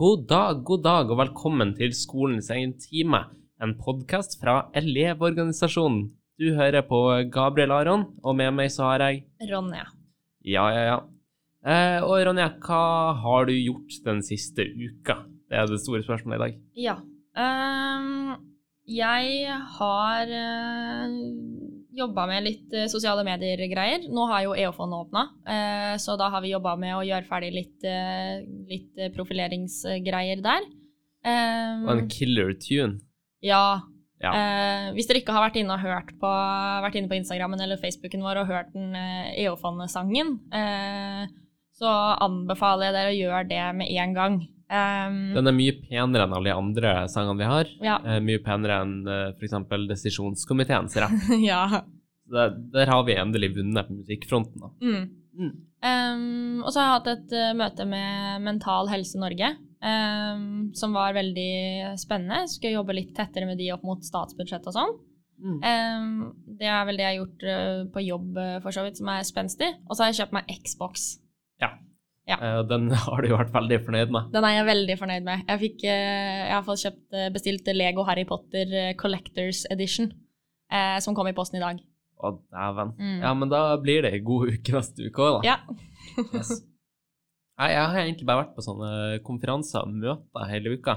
God dag, god dag, og velkommen til Skolens egen time, en podkast fra Elevorganisasjonen. Du hører på Gabriel Aron, og med meg så har jeg Ronja. Ja, ja, ja. Eh, og Ronja, hva har du gjort den siste uka? Det er det store spørsmålet i dag. Ja. Um, jeg har uh, jobba med litt eh, sosiale medier-greier. Nå har jo EOFON åpna, eh, så da har vi jobba med å gjøre ferdig litt, eh, litt profileringsgreier der. Ehm, Og en killer tune. ja. Ja. Hvis dere ikke har vært inne på, vært inne på Instagrammen eller Facebooken vår og hørt den EOFON-sangen, eh, så anbefaler jeg dere å gjøre det med en gang. Um, Den er mye penere enn alle de andre sangene vi har. ja. Eh, mye penere enn uh, for f.eks. Desisjonskomiteens rapp. ja. Der, der har vi endelig vunnet på musikkfronten. da. Mm. Mm. Um, og så har jeg hatt et uh, møte med Mental Helse Norge, um, som var veldig spennende. Skulle jobbe litt tettere med de opp mot statsbudsjett og sånn. Mm. Um, det er vel det jeg har gjort uh, på jobb, eh, for så vidt, som er spenstig. Og så har jeg kjøpt meg Xbox. Ja. Eh, og den har du jo vært veldig fornøyd med. Den er jeg veldig fornøyd med. Jeg, fikk, eh, jeg har fått kjøpt, eh, bestilt Lego Harry Potter eh, Collectors Edition, eh, som kom i posten i dag. Å, dæven. Mm. Ja, men da blir det ei god uke neste uke òg, da. Ja. Yes. Jeg har egentlig bare vært på sånne konferanser og møter hele uka.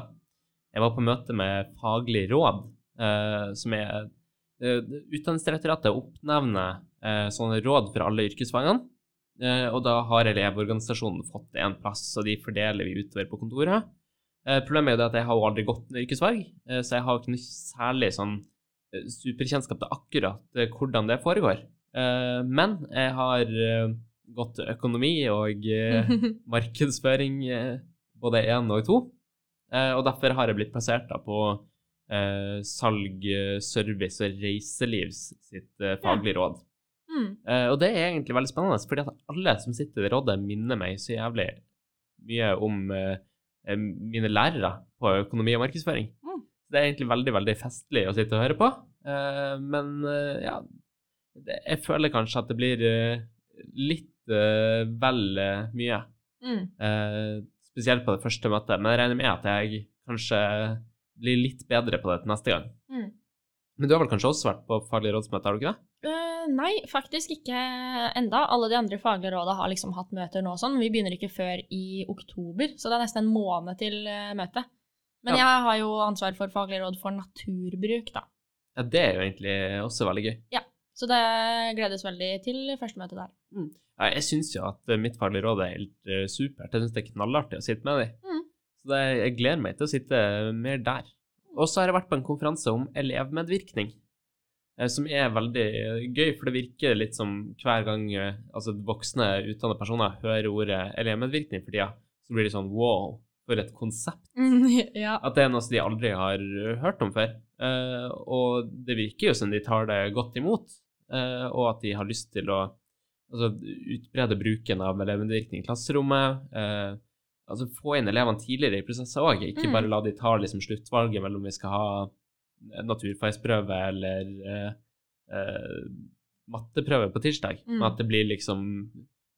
Jeg var på møte med Faglig råd, eh, som er eh, Utdanningsdirektoratet oppnevner eh, sånne råd for alle yrkesfagene. Eh, og da har Elevorganisasjonen fått en plass, og de fordeler vi utover på kontoret. Eh, problemet er jo at jeg har jo aldri gått med yrkesfag, eh, så jeg har ikke noe særlig sånn superkjennskap til akkurat hvordan det foregår. Men jeg har gått økonomi og markedsføring både én og to. Og derfor har jeg blitt plassert da på salg, service og reiselivs sitt faglige råd. Mm. Eh, og det er egentlig veldig spennende, fordi at alle som sitter i det rådet, minner meg så jævlig mye om eh, mine lærere på økonomi og markedsføring. Mm. Det er egentlig veldig, veldig festlig å sitte og høre på. Uh, men ja, det, jeg føler kanskje at det blir litt vel mye. Mm. Spesielt på det første møtet. Men jeg regner med at jeg kanskje blir litt bedre på det neste gang. Mm. Men du har vel kanskje også vært på faglig rådsmøte, har du ikke det? Eh, nei, faktisk ikke enda. Alle de andre faglige råda har liksom hatt møter nå og sånn. Vi begynner ikke før i oktober, så det er nesten en måned til uh, møtet. Men Ja. jeg har jo ansvar for faglig råd for naturbruk, da. Ja, det er jo egentlig også veldig gøy. Ja, Så det gledes veldig til første møte der. Ja, jeg syns jo at eh, mitt faglige råd er helt uh, supert. Jeg syns det er knallartig å sitte med dem. Mm. Så det, jeg gleder meg til å sitte mer der. Og så har jeg vært på en konferanse om elevmedvirkning, eh, som er veldig eh, gøy, for det virker litt som hver gang eh, altså voksne, utdannede personer hører ordet elevmedvirkning for tida, så blir det sånn wow, for et konsept. ja. At det er noe som de aldri har eh, hørt om før. Eh, og det virker jo som de tar det godt imot, eh, og at de har lyst til å altså, utbrede bruken av elevmedvirkning i klasserommet. Eh, altså få inn elevene tidligere i prosesser òg, ikke Mm. bare la de ta liksom, sluttvalget mellom vi skal ha naturfagsprøve eller eh, eh, matteprøve på tirsdag, Mm. men at det blir liksom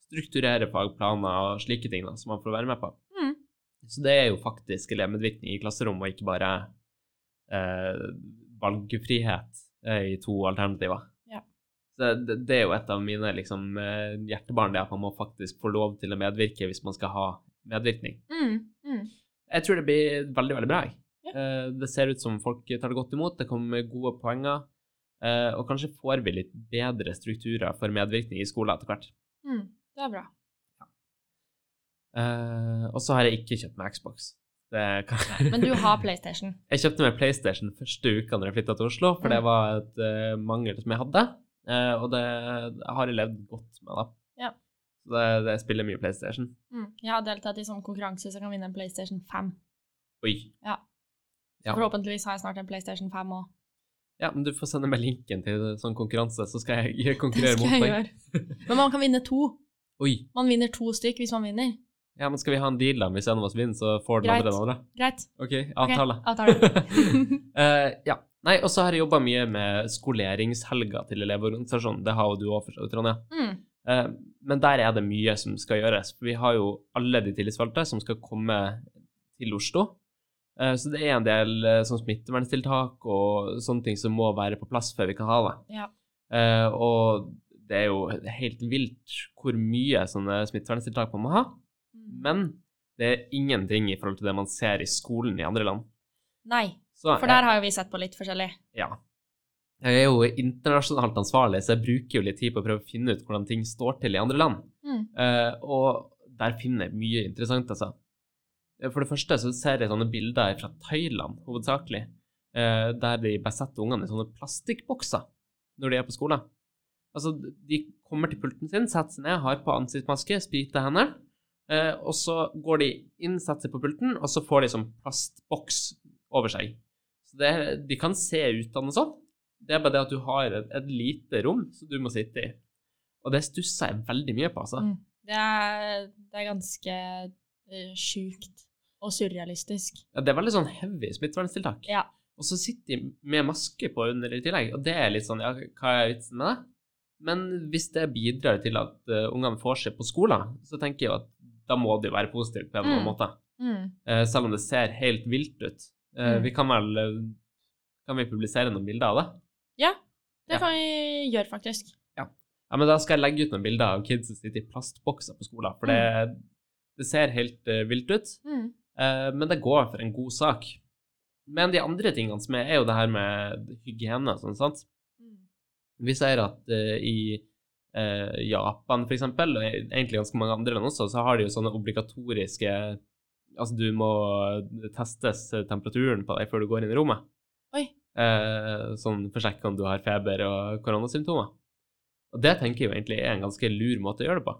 strukturere fagplaner og slike ting da, som man får være med på. Mm. Så det er jo faktisk elevmedvirkning i klasserommet, og ikke bare eh, valgfrihet eh, i to alternativer. Ja. Så det, det er jo et av mine liksom, eh, hjertebarn, det at man må faktisk få lov til å medvirke hvis man skal ha medvirkning. Mm. Mm. Jeg tror det blir veldig, veldig bra. jeg. Ja. Eh, det ser ut som folk tar det godt imot, det kommer med gode poenger, eh, og kanskje får vi litt bedre strukturer for medvirkning i skolen etter hvert. Mm. Det er bra. Ja. og så har jeg ikke kjøpt meg Xbox. Det kan... Men du har PlayStation. Jeg kjøpte meg PlayStation første uka når jeg flytta til Oslo, for det Mm. var et eh, mangel som jeg hadde, eh, og det har jeg levd godt med, da. Ja. Så det, det spiller mye PlayStation. Mm. Jeg har deltatt i sånn konkurranse så jeg kan vinne en PlayStation 5. Oi. Ja. Ja. Forhåpentligvis har jeg snart en PlayStation 5 òg. Ja, men du får sende meg linken til sånn konkurranse, så skal jeg konkurrere mot deg. Men man kan vinne to. Oi. Man vinner to stykk hvis man vinner. Ja, men skal vi ha en deal, da? Hvis en av oss vinner, så får den Greit. andre den andre? Greit. OK, avtale. Okay, avtale. uh, ja. Nei, og så har jeg jobba mye med skoleringshelga til Elevorganisasjonen. Det har jo du òg, for så Ronja. mm. Uh, men der er det mye som skal gjøres. Vi har jo alle de tillitsvalgte som skal komme til Oslo. Eh, så det er en del eh, sånn smitteverntiltak og sånne ting som må være på plass før vi kan ha det. Ja. Eh, og det er jo helt vilt hvor mye sånne smitteverntiltak man må ha. Mm. Men det er ingenting i forhold til det man ser i skolen i andre land. Nei, Så for der har jo vi sett på litt forskjellig. Ja. Jeg er jo internasjonalt ansvarlig, så jeg bruker jo litt tid på å prøve å finne ut hvordan ting står til i andre land. Mm. Uh, og der finner jeg mye interessant, altså. Eh, For det første så ser jeg sånne bilder fra Thailand, hovedsakelig, eh, der de bare setter ungene i sånne plastikkbokser når de er på skolen. Altså, de kommer til pulten sin, setter seg ned, har på ansiktsmaske, spriter hendene, eh, og så går de inn, setter seg på pulten, og så får de sånn plastboks over seg. Så det, de kan se utdannet sånn. Det er bare det at du har et, et lite rom som du må sitte i. Og det stusser jeg veldig mye på, altså. Mm. Det, er, det er ganske sjukt og surrealistisk. Ja, det er veldig sånn heavy smitteverntiltak. Ja. Og så sitter de med maske på under i tillegg, og det er litt sånn, ja, hva er vitsen med det? Men hvis det bidrar til at uh, ungene får seg på skolen, så tenker jeg jo at da må det jo være positivt på en Mm. måte. Mm. Uh, selv om det ser helt vilt ut. Uh, Mm. Vi kan vel eh, Kan vi publisere noen bilder av det? Ja, det Ja. kan vi gjøre, faktisk. Ja, ja. men da skal jeg legge ut noen bilder av kids som sitter i plastbokser på skolen, for det, det ser helt uh, vilt ut. Mm. uh, men det går for en god sak. Men de andre tingene som er, er jo det her med hygiene og sånn, sant. Mm. Vi ser at uh, i Japan, for eksempel, og egentlig ganske mange andre land også, så har de jo sånne obligatoriske Altså, du må testes temperaturen på deg før du går inn i rommet. Oi. Sånn for å sjekke om du har feber og koronasymptomer. Og det tenker jeg jo egentlig er en ganske lur måte å gjøre det på.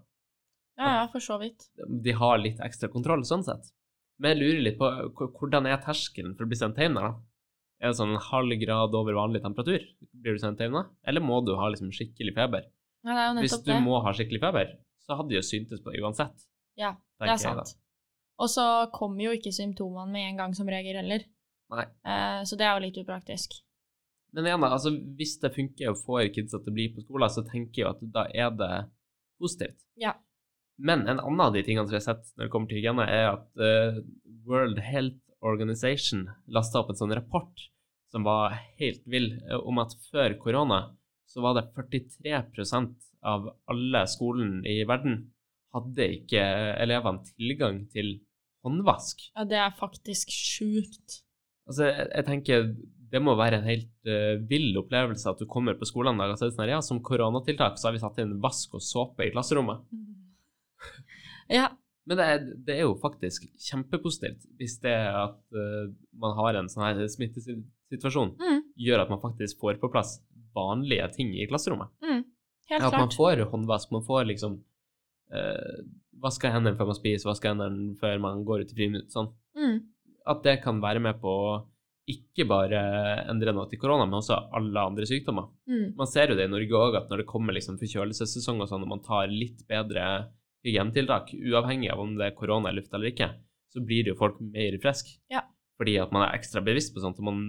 Ja, ja, for så vidt. De har litt ekstra kontroll sånn sett. Men jeg lurer litt på hvordan er terskelen for å bli sendt hjem der, da? Er det sånn en halv grad over vanlig temperatur? Blir du sendt hjem da? Eller må du ha liksom skikkelig feber? Ja, det er jo Hvis du det. må ha skikkelig feber, så hadde de jo syntes på uansett. Ja, det er sant. Og så kommer jo ikke symptomene med en gang som regel heller. Nei. Eh, så det er jo litt upraktisk. Men igjen, da, altså, hvis det funker og får kidsa til å bli på skolen, så tenker jeg jo at da er det positivt. Ja. Men en annen av de tingene som vi har sett når det kommer til hygiene, er at uh, World Health Organization lasta opp en sånn rapport som var helt vill, eh, om at før korona så var det 43% av alle skolen i verden hadde ikke elevene tilgang til håndvask. Ja, det er faktisk sjukt. Altså, jeg, jeg tenker det må være en helt uh, vill opplevelse at du kommer på skolen og så er det sånn her, ja, som koronatiltak så har vi satt inn vask og såpe i klasserommet. Ja. Men det er, det er jo faktisk kjempepositivt hvis det er at uh, man har en sånn her smittesituasjon, Mm, gjør at man faktisk får på plass vanlige ting i klasserommet. mm, helt At man får håndvask, man får liksom uh, vaska hendene før man spiser, vaska hendene før man går ut i friminutt, sånn. Mm, at det kan være med på å ikke bare endre noe til korona, men også alle andre sykdommer. mm, Man ser jo det i Norge òg, at når det kommer liksom forkjølelsessesong og sånn, og man tar litt bedre hygienetiltak, uavhengig av om det er korona i lufta eller ikke, så blir jo folk mer friske. Ja. Fordi at man er ekstra bevisst på sånt, og man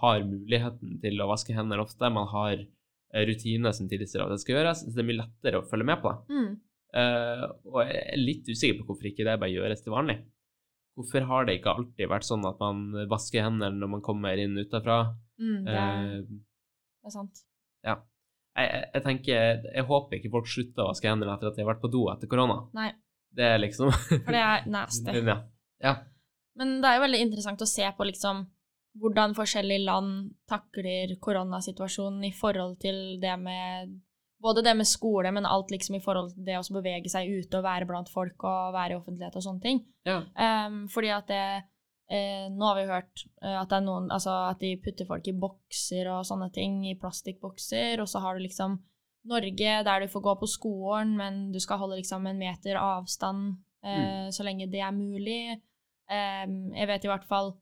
har muligheten til å vaske hendene ofte, man har eh, rutiner som tilsier at det skal gjøres, så det er mye lettere å følge med på det. mm. Uh, og jeg er litt usikker på hvorfor ikke det bare gjøres til vanlig. Hvorfor har det ikke alltid vært sånn at man vasker hendene når man kommer inn utafra? Mm, det, er, Eh, det er sant. jeg, jeg, jeg tenker Jeg håper ikke folk slutter å vaske hendene etter at de har vært på do etter korona. Nei, Det er liksom for det er nasty. ja. ja. Men det er jo veldig interessant å se på liksom hvordan forskjellige land takler koronasituasjonen i forhold til det med Både det med skole, men alt liksom i forhold til det å bevege seg ute og være blant folk og være i offentlighet og sånne ting. ja. Um, fordi at det eh, Nå har vi hørt eh, at det er noen Altså at de putter folk i bokser og sånne ting, i plastikkbokser, og så har du liksom Norge der du får gå på skolen, men du skal holde liksom en meter avstand eh, så lenge det er mulig. Eh, jeg vet i hvert fall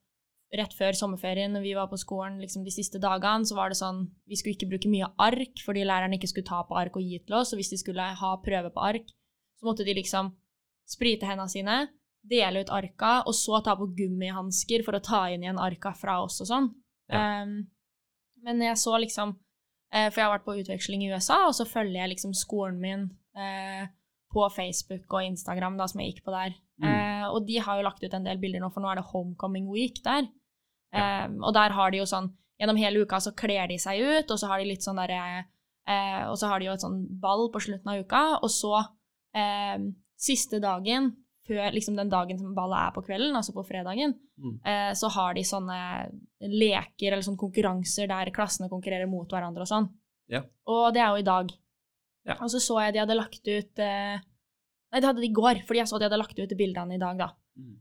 rett før sommerferien, når vi var på skolen liksom de siste dagene, så var det sånn Vi skulle ikke bruke mye ark fordi læreren ikke skulle ta på ark og gi til oss, og hvis de skulle ha prøve på ark, så måtte de liksom sprite hendene sine, dele ut arka, og så ta på gummihansker for å ta inn igjen arka fra oss og sånn. Ehm, men jeg så liksom uh, For jeg har vært på utveksling i USA, og så følger jeg liksom skolen min uh, på Facebook og Instagram, da, som jeg gikk på der, Mm. Uh, og de har jo lagt ut en del bilder nå, for nå er det homecoming week der. Ja. Eh, og der har de jo sånn Gjennom hele uka så kler de seg ut, og så har de litt sånn derre Og så har de jo et sånn ball på slutten av uka, og så eh, siste dagen før liksom den dagen som ballet er på kvelden, altså på fredagen, Mm. eh, så har de sånne leker eller sånne konkurranser der klassene konkurrerer mot hverandre og sånn. Ja. Og det er jo i dag. Ja. Og så så jeg de hadde lagt ut eh, Nei, det hadde de i går, fordi jeg så de hadde lagt ut bildene i dag, da. Mm.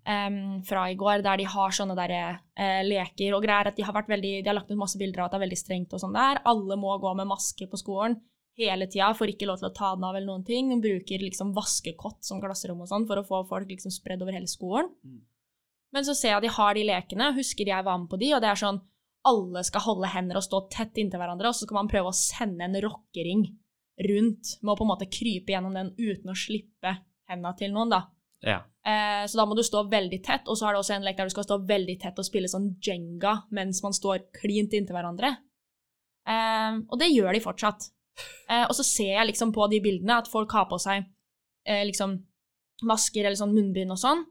Um, fra i går, der de har sånne der, eh, leker og greier. At de har veldig De har lagt ut masse bilder av at det er veldig strengt og sånn der. Alle må gå med maske på skolen hele tida, får ikke lov til å ta den av eller noen ting. De bruker liksom vaskekott som klasserom og sånn for å få folk liksom spredd over hele skolen. Mm. Men så ser jeg at de har de lekene, husker jeg var med på de, og det er sånn alle skal holde hender og stå tett inntil hverandre, og så skal man prøve å sende en rockering rundt med å på en måte krype gjennom den uten å slippe henda til noen, da. Ja. Eh, så da må du stå veldig tett, og så har det også en lek der du skal stå veldig tett og spille sånn jenga mens man står klint inntil hverandre. Eh, og det gjør de fortsatt. Eh, og så ser jeg liksom på de bildene at folk har på seg eh, liksom masker eller sånn munnbind og sånn,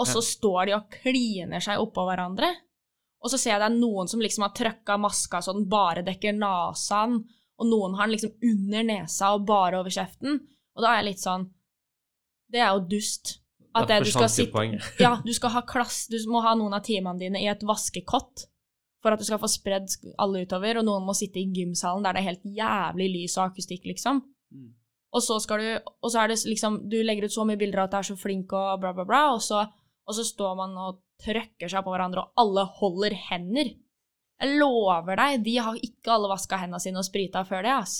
og så Ja. står de og kliner seg oppå hverandre. Og så ser jeg det er noen som liksom har trøkka maska så den bare dekker nesen, og noen har den liksom under nesa og bare over kjeften. Og da er jeg litt sånn Det er jo dust. At det du skal sitte ja, du skal ha klass, du må ha noen av timene dine i et vaskekott for at du skal få spredd alle utover, og noen må sitte i gymsalen der det er helt jævlig lys og akustikk, liksom. Mm. Og så skal du, og så er det liksom, du legger ut så mye bilder av at du er så flink og bla, bla, bla, og så, og så står man og trøkker seg på hverandre, og alle holder hender. Jeg lover deg, de har ikke alle vaska hendene sine og sprita før det, ass.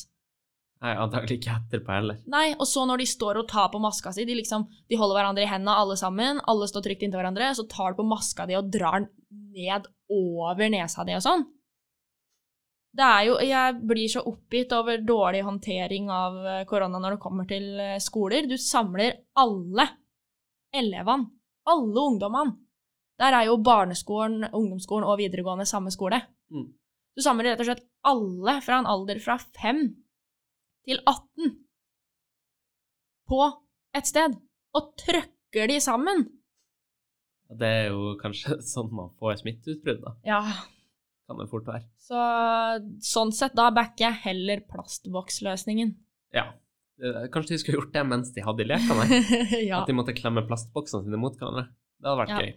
Nei, antagelig ikke etterpå heller. Nei, og så når de står og tar på maska si, de liksom, de holder hverandre i hendene alle sammen, alle står trygt inntil hverandre, så tar de på maska di og drar den ned over nesa di og sånn. Det er jo, jeg blir så oppgitt over dårlig håndtering av eh, korona når det kommer til eh, skoler. Du samler alle elevene, alle ungdommene. Der er jo barneskolen, ungdomsskolen og videregående samme skole. Mm. Du samler rett og slett alle fra en alder fra 5 til 18 på et sted, og trøkker de sammen. Det er jo kanskje sånn man får smitteutbrudd, da. Ja, Kan det fort være. så sånn sett, da backer jeg heller plastboksløsningen. Ja. Eh, Kanskje de skulle gjort det mens de hadde lekene? ja. At de måtte klemme plastboksene sine mot hverandre? Det hadde vært Ja. gøy.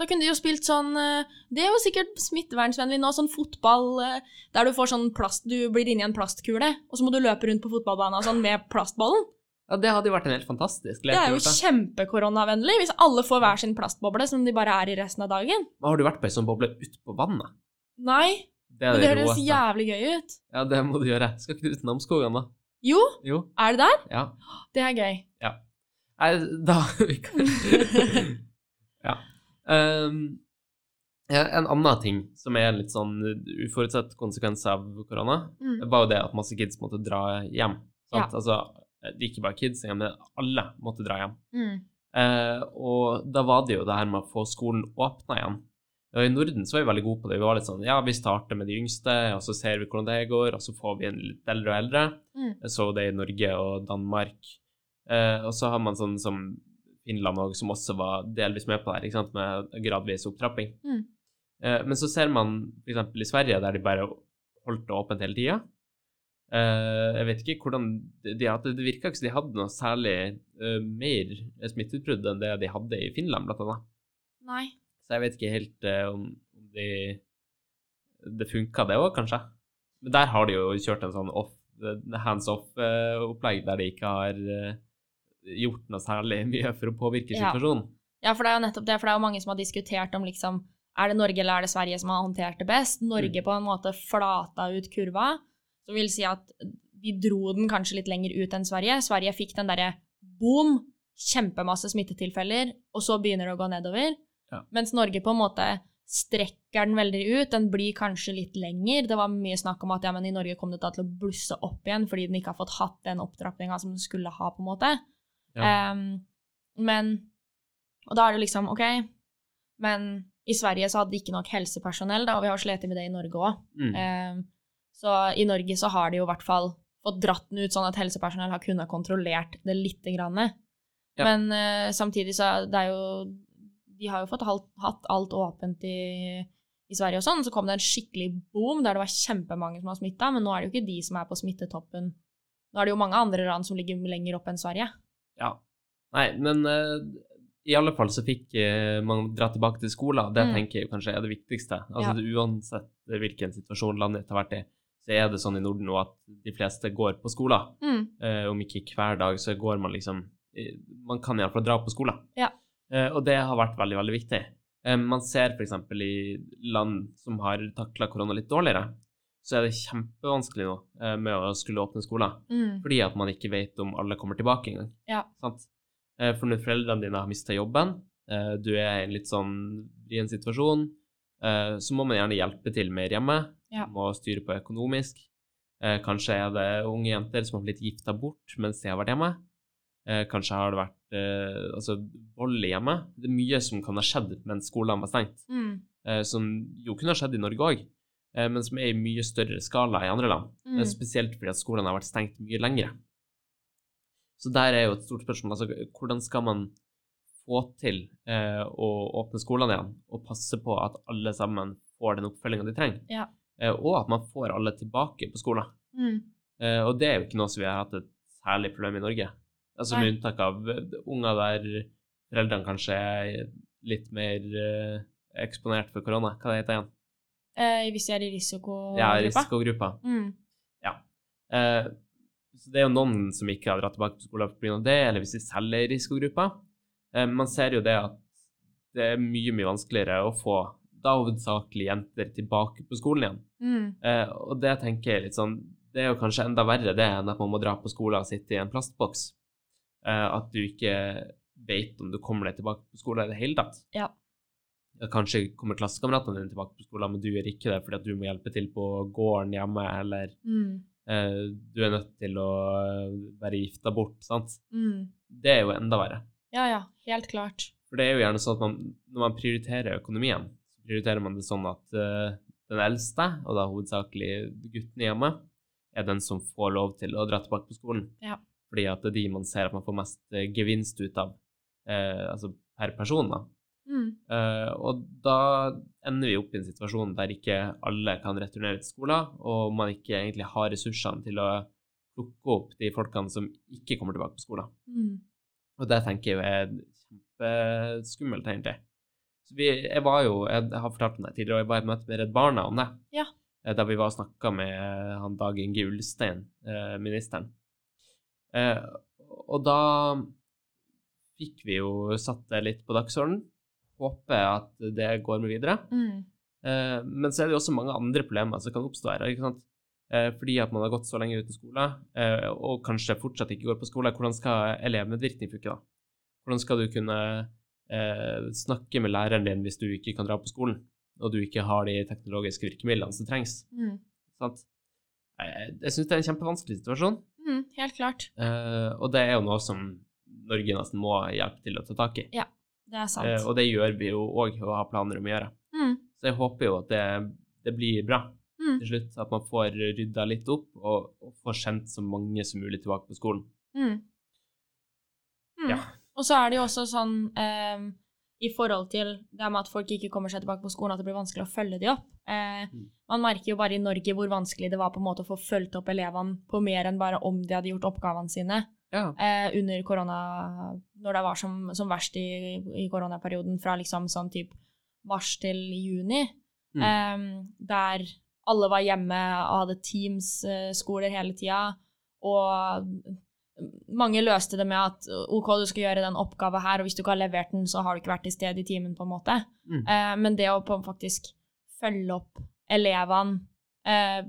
Da kunne de jo spilt sånn eh, Det er jo sikkert smittevernsvennlig nå, sånn fotball eh, der du får sånn plast Du blir inni en plastkule, og så må du løpe rundt på fotballbanen sånn med plastballen. Ja, det hadde jo vært en helt fantastisk lek. Det er jo kjempekoronavennlig hvis alle får hver sin plastboble som de bare er i resten av dagen. Men Har du vært på ei sånn boble utpå vannet? Nei, Det er det, det høres jævlig gøy ut. Ja, det må du gjøre. Skal ikke du ut Namsskogan, da? Jo, Jo. er det der? Ja. Det er gøy. Ja. Nei, da. Ja. Um. En annen ting som er en litt sånn uforutsett konsekvens av korona, Mm. var jo det at masse kids måtte dra hjem. Ja. Altså, ikke bare kids, men alle måtte dra hjem. Mm. Eh, og da var det jo det her med å få skolen åpna igjen. Og I Norden så var vi veldig gode på det. Vi var litt sånn ja, vi starter med de yngste, og så ser vi hvordan det går, og så får vi en litt eldre og eldre. Mm. Jeg så det i Norge og Danmark. Eh, og så har man sånn som Finland òg, som også var delvis med på det her, ikke sant, med gradvis opptrapping. Mm. Eh, men så ser man f.eks. i Sverige, der de bare holdt det åpent hele tida. Eh, jeg vet ikke hvordan de, de hadde, Det virka ikke som de hadde noe særlig eh, mer smitteutbrudd enn det de hadde i Finland, blant annet. Nei. Så jeg vet ikke helt eh, om, de Det funka, det òg, kanskje. Men der har de jo kjørt en sånn off, hands off-opplegg, der de ikke har gjort noe særlig mye for å påvirke Ja. situasjonen. Ja, for det er jo nettopp det, for det er jo mange som har diskutert om liksom Er det Norge eller er det Sverige som har håndtert det best? Norge Mm. på en måte flata ut kurva, som vil si at vi dro den kanskje litt lenger ut enn Sverige. Sverige fikk den derre boom, kjempemasse smittetilfeller, og så begynner det å gå nedover. Ja. Mens Norge på en måte strekker den veldig ut. Den blir kanskje litt lenger. Det var mye snakk om at ja, men i Norge kom det til å blusse opp igjen fordi den ikke har fått hatt den opptrappinga som den skulle ha, på en måte. Ja. Um, men Og da er det liksom OK, men i Sverige så hadde de ikke nok helsepersonell, da, og vi har slitt med det i Norge òg. Mm. Så i Norge så har de jo i hvert fall fått dratt den ut sånn at helsepersonell har kunnet kontrollert det lite grann. Ja. Men uh, samtidig så det er jo De har jo fått halt, hatt alt åpent i, i Sverige og sånn. Så kom det en skikkelig boom der det var kjempemange som var smitta, men nå er det jo ikke de som er på smittetoppen. Nå er det jo mange andre land som ligger lenger opp enn Sverige. Ja. Nei, men uh i alle fall så fikk eh, man dra tilbake til skolen. Det Mm. tenker jeg kanskje er det viktigste. Altså Ja. det, Uansett hvilken situasjon landet har vært i, så er det sånn i Norden nå at de fleste går på skolen. Mm. Eh, om ikke hver dag, så går man liksom eh, Man kan iallfall dra på skolen. Ja. Eh, og det har vært veldig, veldig viktig. Eh, man ser f.eks. i land som har takla korona litt dårligere, så er det kjempevanskelig nå eh, med å skulle åpne skoler. Mm. Fordi at man ikke vet om alle kommer tilbake engang. Ja. Sant? Eh, For når foreldrene dine har mista jobben, eh, du er i en litt sånn vrien situasjon, eh, så må man gjerne hjelpe til mer hjemme. Ja. Må styre på økonomisk. Eh, Kanskje er det unge jenter som har blitt gifta bort mens de har vært hjemme. Eh, Kanskje har det vært eh, altså, vold i hjemmet. Det er mye som kan ha skjedd mens skolene var stengt, Mm. eh, som jo kunne ha skjedd i Norge òg, men som er i mye større skala i andre land. Mm. Eh, Spesielt fordi at skolene har vært stengt mye lengre. Så der er jo et stort spørsmål. Altså, hvordan skal man få til eh, å åpne skolene igjen og passe på at alle sammen får den oppfølginga de trenger? Ja. Eh, og at man får alle tilbake på skolen. Mm. Eh, og det er jo ikke noe som vi har hatt et særlig problem i Norge. Altså Nei. Med unntak av eh, unger der foreldrene kanskje er litt mer eksponert for korona. Hva det heter igjen? Eh, hvis de er i risikogruppa. Ja, risikogruppa. Mm. Eh, så det er jo noen som ikke har dratt tilbake på skolen pga. det, eller hvis de selv er i risikogruppa. Eh, man ser jo det at det er mye, mye vanskeligere å få da hovedsakelig jenter tilbake på skolen igjen. Mm. Eh, og det tenker jeg litt sånn Det er jo kanskje enda verre det enn at man må dra på skolen og sitte i en plastboks. Eh, at du ikke vet om du kommer deg tilbake på skolen i det hele tatt. Ja. Kanskje kommer klassekameratene dine tilbake på skolen, men du gjør ikke det fordi at du må hjelpe til på gården hjemme, eller Mm. eh, du er nødt til å eh, være gifta bort, sant? Mm. Det er jo enda verre. Ja, ja. Helt klart. For det er jo gjerne sånn at man, når man prioriterer økonomien, prioriterer man det sånn at uh, den eldste, og da hovedsakelig gutten hjemme, er den som får lov til å dra tilbake på skolen. Ja. Fordi at det er de man ser at man får mest eh, gevinst ut av, uh, altså per person, da. Mm. Uh, og da ender vi opp i en situasjon der ikke alle kan returnere til skolen, og man ikke egentlig har ressursene til å plukke opp de folkene som ikke kommer tilbake på skolen. Mm. Og det tenker jeg er kjempeskummelt, egentlig. Vi, jeg var jo, jeg har fortalt om det tidligere, og jeg var i et møte med Redd Barna om det. Ja. Eh, Der vi var og snakka med eh, han Dag Inge Ulstein, eh, ministeren. Eh, og da fikk vi jo satt det litt på dagsordenen. Håper at det går med videre. Mm. Eh, men så er det jo også mange andre problemer som kan oppstå her. ikke sant? Eh, fordi at man har gått så lenge uten skole, og kanskje fortsatt ikke går på skole. Hvordan skal elevmedvirkning funke da? Hvordan skal du kunne eh, snakke med læreren din hvis du ikke kan dra på skolen, og du ikke har de teknologiske virkemidlene som trengs? Mm. Sant? Jeg, jeg syns det er en kjempevanskelig situasjon, Mm. Helt klart. eh, og det er jo noe som Norge nesten må hjelpe til å ta tak i. Det er sant. Eh, og det gjør vi jo òg, og har planer om å gjøre. Mm. Så jeg håper jo at det, det blir bra Mm. til slutt. At man får rydda litt opp, og, og får sendt så mange som mulig tilbake på skolen. Mm. Mm. Ja. Og så er det jo også sånn eh, i forhold til det med at folk ikke kommer seg tilbake på skolen, at det blir vanskelig å følge de opp. Eh, Mm. Man merker jo bare i Norge hvor vanskelig det var på en måte å få fulgt opp elevene på mer enn bare om de hadde gjort oppgavene sine Ja. eh, under korona, når det var som, som verst i, i koronaperioden, fra liksom sånn typ mars til juni, Mm. eh, der alle var hjemme og hadde Teams-skoler hele tida, og mange løste det med at OK, du skal gjøre den oppgaven her, og hvis du ikke har levert den, så har du ikke vært til stede i timen, på en måte. Mm. Eh, men det å på faktisk følge opp elevene eh,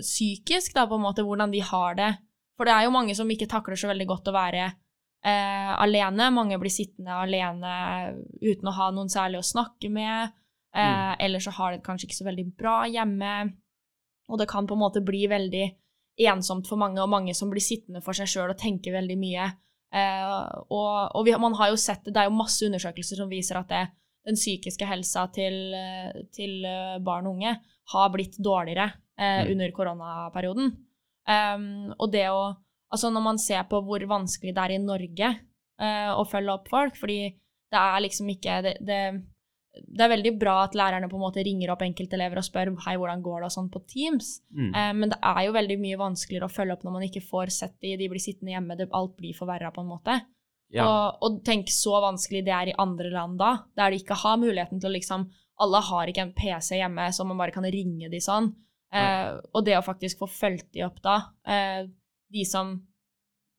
psykisk, da, på en måte, hvordan de har det. For det er jo mange som ikke takler så veldig godt å være eh, alene. Mange blir sittende alene uten å ha noen særlig å snakke med. Eh, Mm. Eller så har de det kanskje ikke så veldig bra hjemme. Og det kan på en måte bli veldig ensomt for mange, og mange som blir sittende for seg sjøl og tenker veldig mye. Eh, og og vi, man har jo sett det, det er jo masse undersøkelser som viser at det, den psykiske helsa til, eh, til eh, barn og unge har blitt dårligere eh, Mm. under koronaperioden. Um, og det å Altså, når man ser på hvor vanskelig det er i Norge eh, å følge opp folk, fordi det er liksom ikke det, det, det er veldig bra at lærerne på en måte ringer opp enkeltelever og spør hei, hvordan går det og sånn på Teams, Mm. eh, men det er jo veldig mye vanskeligere å følge opp når man ikke får sett de, de blir sittende hjemme, det, alt blir forverra på en måte. Ja. Og, og tenk så vanskelig det er i andre land da, der de ikke har muligheten til å liksom Alle har ikke en PC hjemme så man bare kan ringe de sånn. Eh, og det å faktisk få fulgt de opp da, eh, de som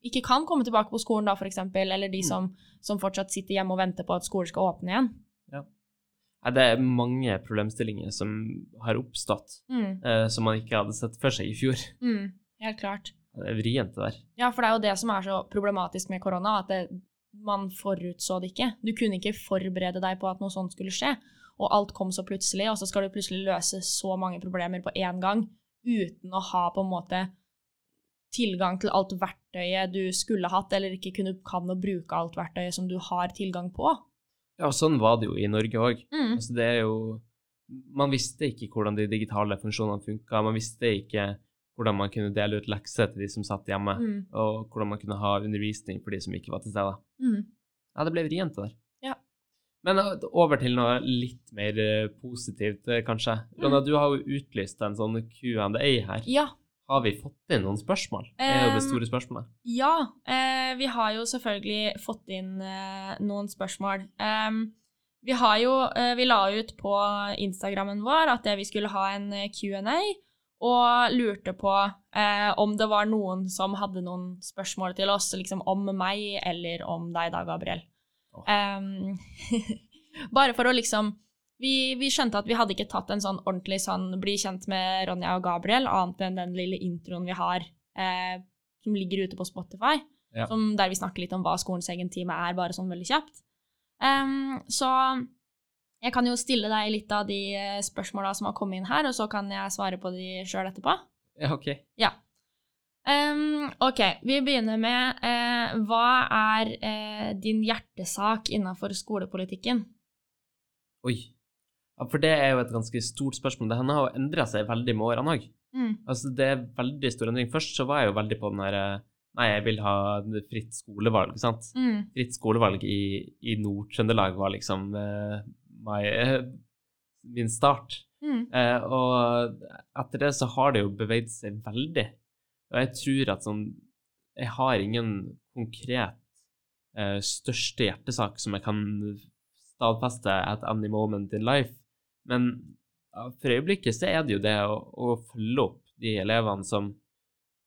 ikke kan komme tilbake på skolen da, eksempel, eller de Mm. som, som fortsatt sitter hjemme og venter på at skolen skal åpne igjen. Det er mange problemstillinger som har oppstått, Mm, eh, som man ikke hadde sett for seg i fjor. mm, helt klart. Det er vrient, det der. Ja, for det er jo det som er så problematisk med korona, at det, man forutså det ikke. Du kunne ikke forberede deg på at noe sånt skulle skje, og alt kom så plutselig, og så skal du plutselig løse så mange problemer på én gang uten å ha på en måte tilgang til alt verktøyet du skulle hatt, eller ikke kunne, kan å bruke alt verktøyet som du har tilgang på. Ja, og sånn var det jo i Norge òg. Mm. Altså, det er jo Man visste ikke hvordan de digitale funksjonene funka. Man visste ikke hvordan man kunne dele ut lekser til de som satt hjemme, Mm. og hvordan man kunne ha undervisning for de som ikke var til stede. Mm. Ja, det ble vrient, det der. Ja. Men uh, over til noe litt mer uh, positivt, uh, kanskje. Ronna, du har jo utlyst en sånn Q&A her. Ja. Har vi fått inn noen spørsmål? Det er jo det store spørsmålet. Ja, eh, vi har jo selvfølgelig fått inn eh, noen spørsmål. Vi har jo eh, Vi la ut på Instagrammen vår at vi skulle ha en Q&A, og lurte på om det var noen som hadde noen spørsmål til oss, liksom om meg eller om deg da, Gabriel. Oh. Bare for å liksom vi, vi skjønte at vi hadde ikke tatt en sånn ordentlig sånn bli kjent med Ronja og Gabriel, annet enn den lille introen vi har eh, som ligger ute på Spotify, Ja. som, der vi snakker litt om hva skolens egen time er, bare sånn veldig kjapt. Um, så jeg kan jo stille deg litt av de eh, spørsmåla som har kommet inn her, og så kan jeg svare på de sjøl etterpå. Ja, OK. Ja. Um, ok, vi begynner med eh, hva er eh, din hjertesak innafor skolepolitikken? Oi. For det er jo et ganske stort spørsmål. Det har jo endra seg veldig med årene òg. Mm. Altså, det er veldig stor endring. Først så var jeg jo veldig på den derre Nei, jeg vil ha fritt skolevalg, sant. Mm. Fritt skolevalg i, i Nord-Trøndelag var liksom uh, my, uh, min start. Mm. Uh, og etter det så har det jo beveget seg veldig. Og jeg tror at sånn Jeg har ingen konkret eh, største hjertesak som jeg kan stadfeste at any moment in life. Men for øyeblikket så er det jo det å, å følge opp de elevene som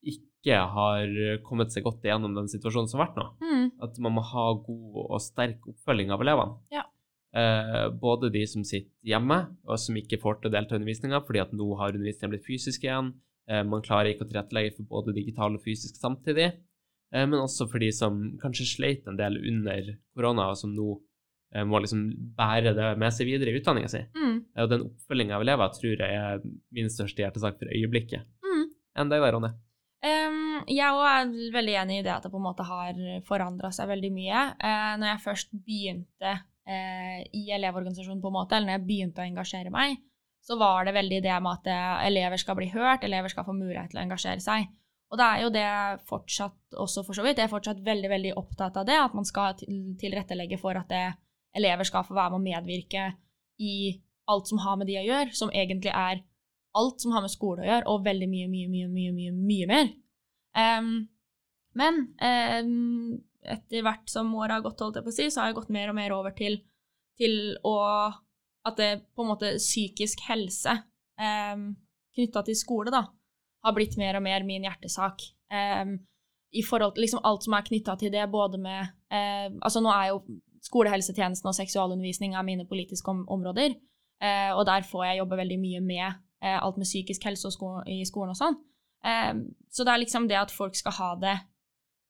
ikke har kommet seg godt igjennom den situasjonen som har vært nå. Mm. At man må ha god og sterk oppfølging av elevene. Ja. Eh, både de som sitter hjemme, og som ikke får til å delta i undervisninga fordi at nå har undervisninga blitt fysisk igjen. Eh, man klarer ikke å tilrettelegge for både digital og fysisk samtidig. Eh, men også for de som kanskje sleit en del under korona, og som nå eh, må liksom bære det med seg videre i utdanninga si. Mm. Og den oppfølginga av elever tror jeg er min største hjertesak for øyeblikket. Mm. Enn deg da, Ronny? Um, jeg òg er veldig enig i det at det på en måte har forandra seg veldig mye. Uh, når jeg først begynte uh, i Elevorganisasjonen, på en måte, eller når jeg begynte å engasjere meg, så var det veldig det med at eh, elever skal bli hørt, elever skal få mulighet til å engasjere seg. Og det er jo det fortsatt også, for så vidt. Jeg er fortsatt veldig veldig opptatt av det, at man skal tilrettelegge for at det, elever skal få være med å medvirke i alt som har med de å gjøre, som egentlig er alt som har med skole å gjøre, og veldig mye, mye, mye, mye, mye, mye mer. Um, men um, etter hvert som året har gått, holdt jeg på å si, så har jeg gått mer og mer over til, til å At det på en måte psykisk helse um, knytta til skole, da, har blitt mer og mer min hjertesak. Um, I forhold til liksom alt som er knytta til det, både med eh, Altså, nå er jo skolehelsetjenesten og seksualundervisning er mine politiske om områder, og der får jeg jobbe veldig mye med eh, alt med psykisk helse sko i skolen og sånn. Eh, så det er liksom det at folk skal ha det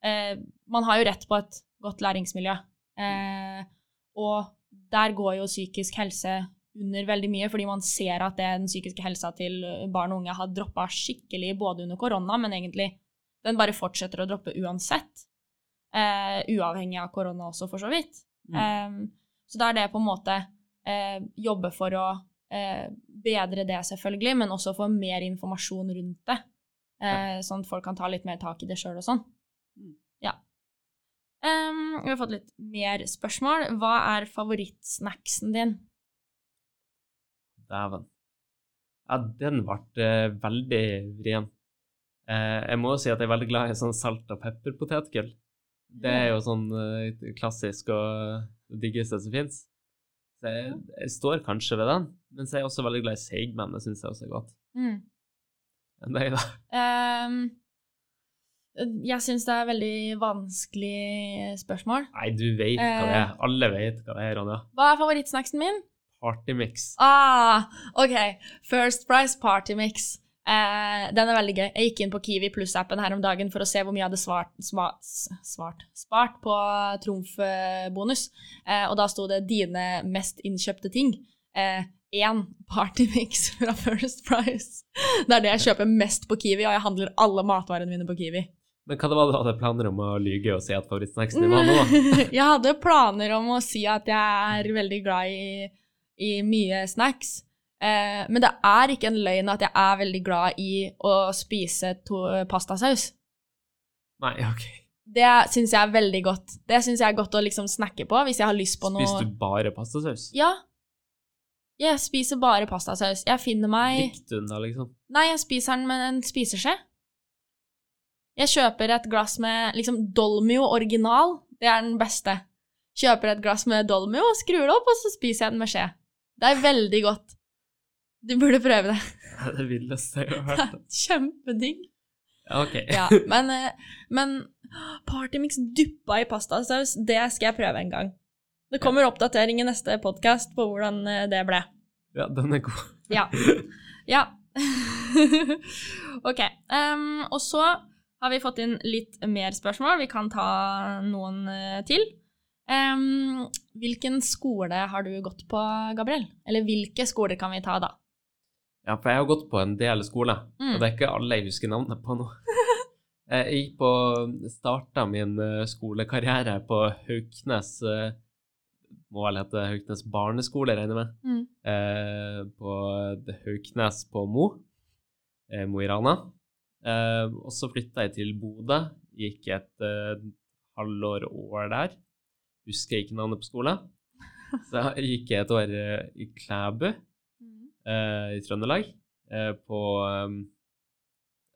eh, Man har jo rett på et godt læringsmiljø. Eh, og der går jo psykisk helse under veldig mye, fordi man ser at det, den psykiske helsa til barn og unge har droppa skikkelig både under korona, men egentlig den bare fortsetter å droppe uansett. Eh, uavhengig av korona også, for så vidt. Mm. Eh, så da er det på en måte eh, jobbe for å eh, bedre det, selvfølgelig, men også få mer informasjon rundt det. Eh, Sånn at folk kan ta litt mer tak i det sjøl og sånn. Mm. Ja. Um, vi har fått litt mer spørsmål. Hva er favorittsnacksen din? Dæven. Ja, den ble eh, veldig vrien. Eh, jeg må jo si at jeg er veldig glad i sånn salt- og pepperpotetgull. Det er jo sånn eh, klassisk og det diggeste som fins. Så jeg, jeg står kanskje ved den, men så er jeg også veldig glad i seigmenn. Det syns jeg også er godt. Mm. Enn det er da. Um, jeg syns det er veldig vanskelig spørsmål. Nei, du vet hva det er. Alle vet hva det er, Ronja. Hva er favorittsnacksen min? Partymix. Ah, OK. First Price Party Eh, den er veldig gøy. Jeg gikk inn på Kiwi Pluss-appen her om dagen for å se hvor mye jeg hadde svart, sma- svart, spart på trumfbonus. Eh, og da sto det 'dine mest innkjøpte ting'. Én partymix fra First Price. Det er det jeg kjøper mest på Kiwi, og jeg handler alle matvarene mine på Kiwi. Men hva det var du hadde planer om å lyge og si at favorittsnacksen din var nå? jeg hadde planer om å si at jeg er veldig glad i, i mye snacks. Eh, men det er ikke en løgn at jeg er veldig glad i å spise to, pastasaus. Nei, OK. Det syns jeg er veldig godt. Det syns jeg er godt å liksom snakke på hvis jeg har lyst på noe Spiser du bare pastasaus? Ja. Jeg spiser bare pastasaus. Jeg finner meg Likte du den da, liksom? Nei, jeg spiser den med en spiseskje. Jeg kjøper et glass med liksom Dolmio original. Det er den beste. Kjøper et glass med Dolmio, skrur det opp, og så spiser jeg den med skje. Det er veldig godt. Du burde prøve det. Det er det villeste jeg har hørt. Kjempedigg. Ja, OK. Ja, men, eh, men partymix duppa i pastasaus, det skal jeg prøve en gang. Det kommer oppdatering i neste podkast på hvordan eh, det ble. Ja, den er god. Ja. Ja. ok. Um, og så har vi fått inn litt mer spørsmål. Vi kan ta noen eh, til. Um, hvilken skole har du gått på, Gabriel? Eller hvilke skoler kan vi ta, da? Ja, for jeg har gått på en del skole, Mm. og det er ikke alle jeg husker navnet på nå. Jeg gikk på Starta min eh, skolekarriere på Hauknes eh, Må vel hete Hauknes barneskole, regner jeg med. Mm. Eh, på Hauknes på Mo. Eh, Mo i Rana. Eh, og så flytta jeg til Bodø. Gikk et halvår år der. Husker jeg ikke navnet på skole. Så jeg gikk jeg et år i Klæbu eh, i Trøndelag, eh, på um,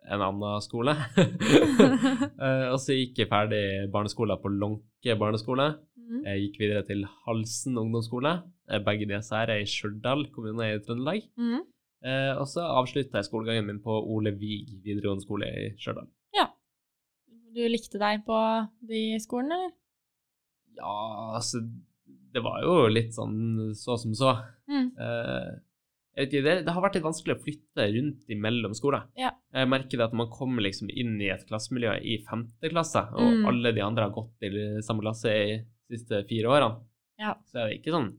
en annen skole. eh, og så gikk jeg ferdig barneskolen på Lånke barneskole. Mm. Jeg gikk videre til Halsen ungdomsskole. Eh, begge disse her er i Stjørdal kommune i Trøndelag. Mm. Eh, og så avslutta jeg skolegangen min på Ole Vig videregående skole i Stjørdal. Du likte deg på de skolene, eller? Ja, altså Det var jo litt sånn så som så. Mm. Eh, ikke, det, det har vært litt vanskelig å flytte rundt imellom skoler. Ja. Jeg merker det at man kommer liksom inn i et klassemiljø i femte klasse, og Mm. alle de andre har gått i samme klasse i de siste fire årene. Ja. Så er det ikke sånn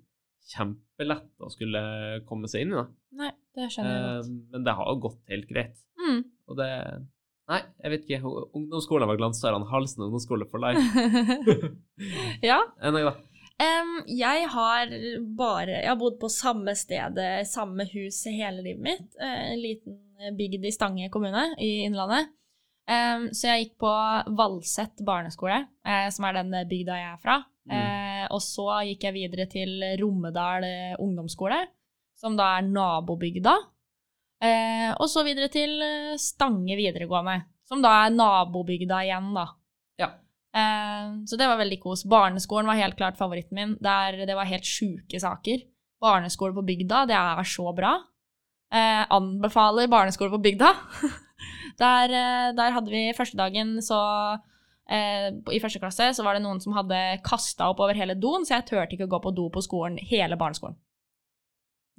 kjempelett å skulle komme seg inn i, det. Nei, det skjønner jeg Eh, godt. men det har gått helt greit. Mm. Og det Nei, jeg vet ikke. Ungdomsskolen var glansårene. Halsen ungdomsskole for life. ja. Enn jeg, da. Em, jeg har bare Jeg har bodd på samme sted, samme hus hele livet mitt. eh, En liten bygd i Stange kommune i Innlandet. Um, så jeg gikk på Valset barneskole, eh, som er den bygda jeg er fra. Mm. Eh, og så gikk jeg videre til Romedal eh, ungdomsskole, som da er nabobygda. Eh, og så videre til eh, Stange videregående, som da er nabobygda igjen, da. Ja. Eh, så det var veldig kos. Barneskolen var helt klart favoritten min. Der det var helt sjuke saker. Barneskole på bygda, det er så bra. Eh, anbefaler barneskole på bygda. der, eh, der hadde vi første dagen så eh, I første klasse så var det noen som hadde kasta opp over hele doen, så jeg turte ikke å gå på do på skolen hele barneskolen.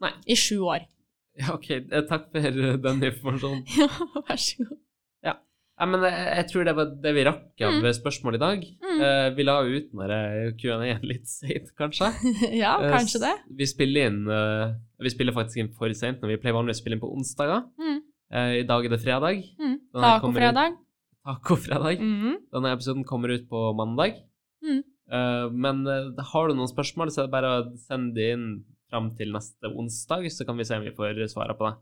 Nei. I sju år. Ja, OK. eh, Takk for den informasjonen. Ja, vær så god. Ja, men jeg, jeg tror det var det vi rakk av Mm. spørsmål i dag. Mm. Uh, vi la ut når der Q&A-en litt seint, kanskje. ja, Eh, kanskje det. Uh, Vi spiller inn uh, Vi spiller faktisk inn for seint når vi pleier vanligvis å spille inn på onsdager. Mm. Eh, I dag er det fredag. Mm. Tacofredag. Tacofredag. Mm. Denne episoden kommer ut på mandag. Mm. Eh, men eh, har du noen spørsmål, så er det bare å sende det inn fram til neste onsdag, så kan vi se om vi får svare på det.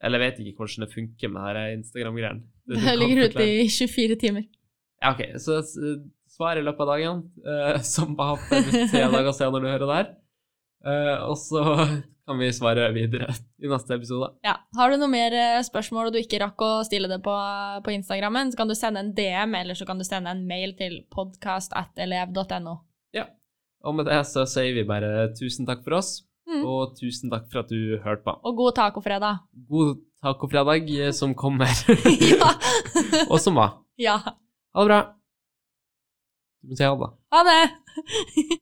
Eller jeg vet ikke hvordan det funker med her Instagram-greiene. Det ligger ute i 24 timer. Ja, OK. Så svar i løpet av dagen, uh, som har hatt tre dager siden når du hører det her. Uh, og så kan vi svare videre i neste episode. Ja. Har du noe mer eh, spørsmål og du ikke rakk å stille det på, på Instagrammen, så kan du sende en DM, eller så kan du sende en mail til podcast.elev.no. Ja. Og med det så sier vi bare tusen takk for oss, Mm. og tusen takk for at du hørte på. Og god tacofredag. God tacofredag eh, som kommer, ja. og som var. ja. Ha det bra. Du må si ha det. Ha det!